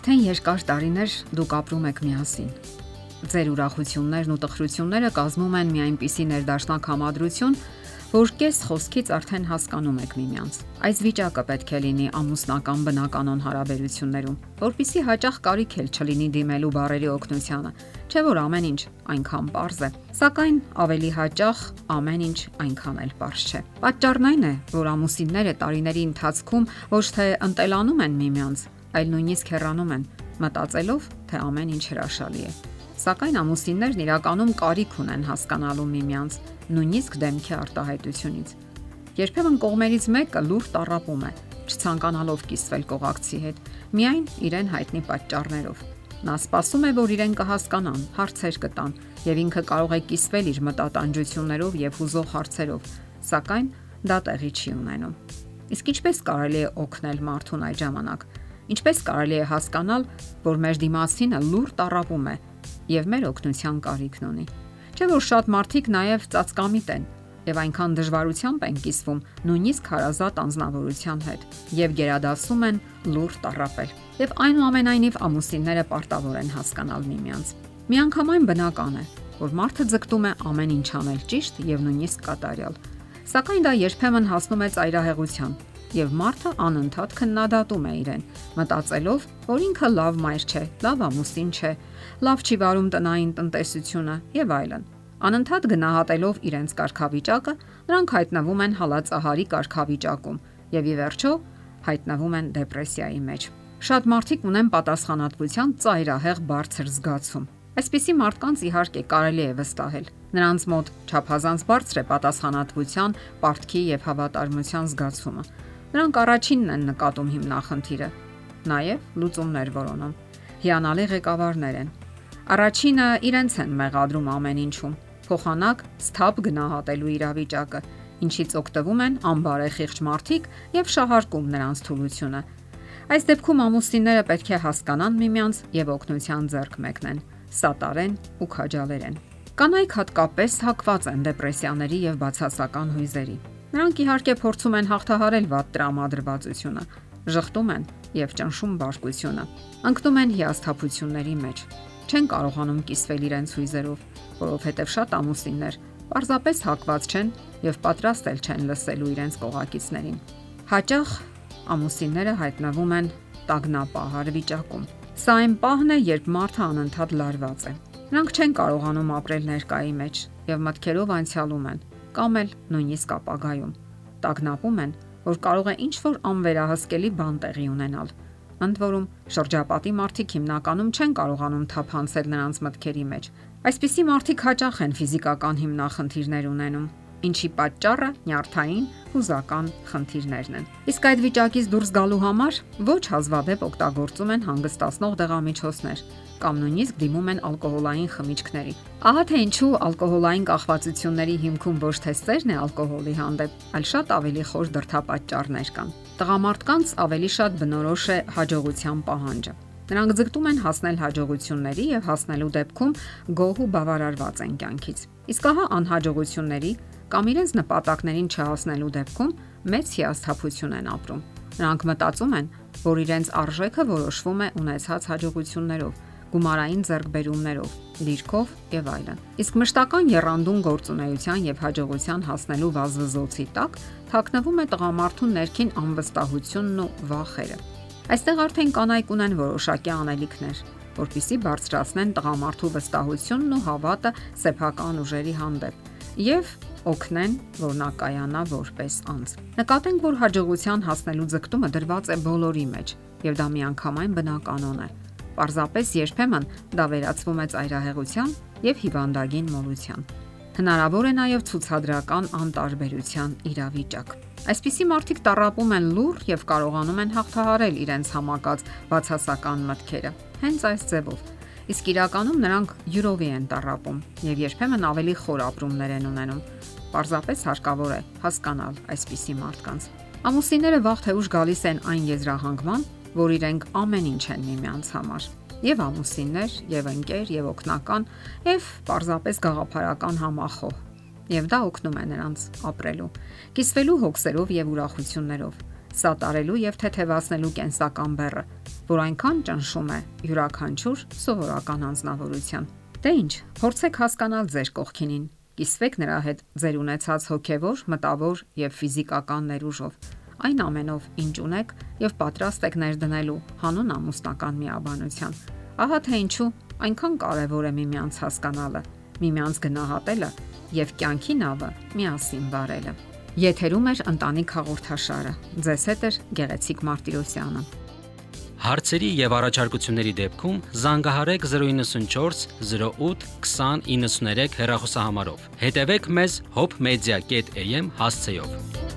Արդեն երկար տարիներ դուք ապրում եք միասին։ Ձեր ուրախություններն ու տխրությունները կազմում են մի այնպիսի ներդաշնակ համադրություն, որ կես խոսքից արդեն հասկանում եք միմյանց։ Այս վիճակը պետք է լինի ամուսնական բնականon հարաբերություններում, որpիսի հաճախ կարիք էլ չլինի դիմելու բարերի օգնությանը, չէ՞ որ ամեն ինչ այնքան པարզ է։ Սակայն ավելի հաճախ ամեն ինչ այնքան էլ པարզ չէ։ Պատճառն այն է, որ ամուսինները տարիների ընթացքում ոչ թե ընտելանում են միմյանց, այլ նույնիսկ հեռանում են, մտածելով, թե ամեն ինչ հրաշալի է։ Սակայն ամուսիններն իրականում կարիք ունեն հասկանալու միմյանց, նույնիսկ դեմքի արտահայտությունից։ Երբեմն կողմերից մեկը լուրջ տարապում է, չցանկանալով կիսվել կողակցի հետ, միայն իրեն հայտնի պատճառներով։ Նա սպասում է, որ իրեն կհասկանան, հարցեր կտան, եւ ինքը կարող է կիսվել իր մտատանջություններով եւ հուզող հարցերով, սակայն դա տեղի չի ունենում։ Իսկ ինչպես կարելի է օգնել մարդուն այդ ժամանակ։ Ինչպես կարելի է հասկանալ, որ մեր դիմացինը լուրջ տարապում է եւ մեր օգնության կարիքն ունի։ Չէ՞ որ շատ մարդիկ նաեւ ծածկամիտ են եւ այնքան դժվարությամբ են կիսվում նույնիսկ հարազատ անznավորության հետ եւ գերադասում են լուրջ տարապել։ Եվ այնուամենայնիվ ամուսինները պարտավոր են հասկանալ միմյանց։ Միանգամայն բնական է, որ մարդը ձգտում է ամեն ինչ անել ճիշտ եւ նույնիսկ կատարյալ։ Սակայն դա երբեմն հասնում է ծայրահեղության, եւ մարդը անընդհատ քննադատում է իրեն, մտածելով, որ ինքը լավ մայր չէ, լավ ամուսին չէ, լավ չի վարում տնային տնտեսությունը եւ այլն։ Անընդհատ գնահատելով իրենց կարգավիճակը, նրանք հայտնվում են հալածահարի կարգավիճակում եւ ի վերջո հայտնվում են դեպրեսիայի մեջ։ Շատ մարդիկ ունեն պատասխանատվության ծայրահեղ բարձր զգացում։ Այսպիսի մարդկանց իհարկե կարելի է վստահել։ Նրանց մոտ չափազանց բարձր է պատասխանատվության, պարտքի եւ հավատարմության զգացումը։ Նրանք առաջինն են նկատում հիմնախնդիրը, նաև լուծումներ որոնում։ Հիանալի ղեկավարներ են։ Առաջինը իրենց են մեղադրում ամեն ինչում, փոխանակ սթափ գնահատելու իրավիճակը, ինչից օգտվում են անբարեխիղճ մարդիկ եւ շահարկում նրանց թուլությունը։ Այս դեպքում ամուսինները պետք է հասկանան միմյանց եւ օգնության ձեռք մեկնեն, սատարեն ու քաջալերեն։ Կանայք հատկապես հակված են դեպրեսիաների եւ բացասական հույզերի։ Նրանք իհարկե փորձում են հաղթահարել վատ տրամադրվածությունը, ժխտում են եւ ճնշում բարկությունը, ընկնում են հիասթափությունների մեջ։ Չեն կարողանում կիսվել իրենց հույզերով, որովհետեւ շատ ամուսիններ պարզապես հակված չեն եւ պատրաստ էլ չեն լսելու իրենց կողակիցներին։ Հաճախ ամուսինները հայտնվում են տագնապահար վիճակում։ Սա այն պահն է, երբ մարդը անընդհատ լարված է։ Նրանք չեն կարողանում ապրել ներկայի մեջ եւ մտքերով անցյալում են կամ էլ նույնիսկ ապագայում։ Տագնապում են, որ կարող է ինչ որ անվերահսկելի բան տեղի ունենալ։ Ընդ որում, շրջապատի մարդիկ հիմնականում չեն կարողանում թափանցել նրանց մտքերի մեջ։ Այսպիսի մարդիկ հաճախ են ֆիզիկական հիմնախնդիրներ ունենում, ինչի պատճառը նյարդային հուզական խնդիրներն են։ Իսկ այդ վիճակից դուրս գալու համար ոչ հազվադեպ օգտագործում են հանգստացնող դեղամիջոցներ կամ նույնիսկ դիմում են ալկոհոլային խմիչքների։ Ահա թե ինչու ալկոհոլային կախվածությունների հիմքում ոչ թե սերն է ալկոհոլի հանդեպ, այլ շատ ավելի խոր դրդապատճառներ կան։ Տղամարդկանց ավելի շատ բնորոշ է հաջողության պահանջը։ Նրանք ձգտում են հասնել հաջողությունների եւ հասնելու դեպքում գոհ ու բավարարված են կյանքից։ Իսկ ահա անհաջողությունների կամ իրենց նպատակներին չհասնելու դեպքում մեծ հիասթափություն են ապրում։ Նրանք մտածում են, որ իրենց արժեքը որոշվում է ունեցած հաջողություններով, գումարային ձեռքբերումներով, դիրքով եւ այլն։ Իսկ մշտական երանդուն գործունեության եւ հաջողության հասնելու վազվզոցի տակ թաքնվում է տղամարդու ներքին անվստահությունն ու վախերը։ Այստեղ արդեն կանայք ունեն որոշակի անելիքներ, որpիսի բարձրացնեն տղամարդու վստահությունն ու հավատը սեփական ուժերի հանդեպ եւ օգնեն, որ նա կայանա որպես անձ։ Նկատենք, որ հաջողության հասնելու ձգտումը դրված է բոլորի մեջ, եւ դա միանգամայն բնականon է։ Պարզապես երբեմն դա վերածվում է ծայրահեղության եւ հիվանդագին մոլության։ Հնարավոր է նաև ցուցադրական անտարբերության իրավիճակ։ Այսպիսի մարդիկ տարապում են լուր եւ կարողանում են հաղթահարել իրենց համակած բացասական մտքերը։ Հենց այս ձևով Իսկ իրականում նրանք յուրովի են տարապում եւ երբեմն ավելի խոր ապրումներ են ունենում։ Պարզապես հարկավոր է հասկանալ այսպիսի մարդկանց։ Ամուսինները վաղ թե ուշ գալիս են այն եզրահանգման, որ իրենք ամեն ինչ են միմյանց համար եւ ամուսիններ, եւ ընկեր, եւ օգնական, եւ պարզապես գաղափարական համախոհ։ Եվ դա օգնում է նրանց ապրելու, կիսվելու հոգսերով եւ ուրախություններով, սատարելու եւ թեթևացնելու կենսական բեռը, որ այնքան ճնշում է յուրաքանչյուր սովորական անznավորության։ Դե ի՞նչ, փորձեք հասկանալ ձեր կողքինին, կիսվեք նրա հետ ձեր ունեցած հոգևոր, մտավոր եւ ֆիզիկական ներուժով, այն ամենով, ինչ ունեք եւ պատրաստ եք ներդնելու հանուն ամուսնական միաբանության։ Ահա թե ինչու այնքան կարեւոր է միմյանց հասկանալը, միմյանց գնահատելը եւ կյանքի նավը միասին վարելը։ Եթերում է ընտանիք հաղորդաշարը։ Ձեզ հետ է Գեղեցիկ Մարտիրոսյանը։ Հարցերի եւ առաջարկությունների դեպքում զանգահարեք 094 08 2093 հեռախոսահամարով։ Հետևեք մեզ hopmedia.am հասցեով։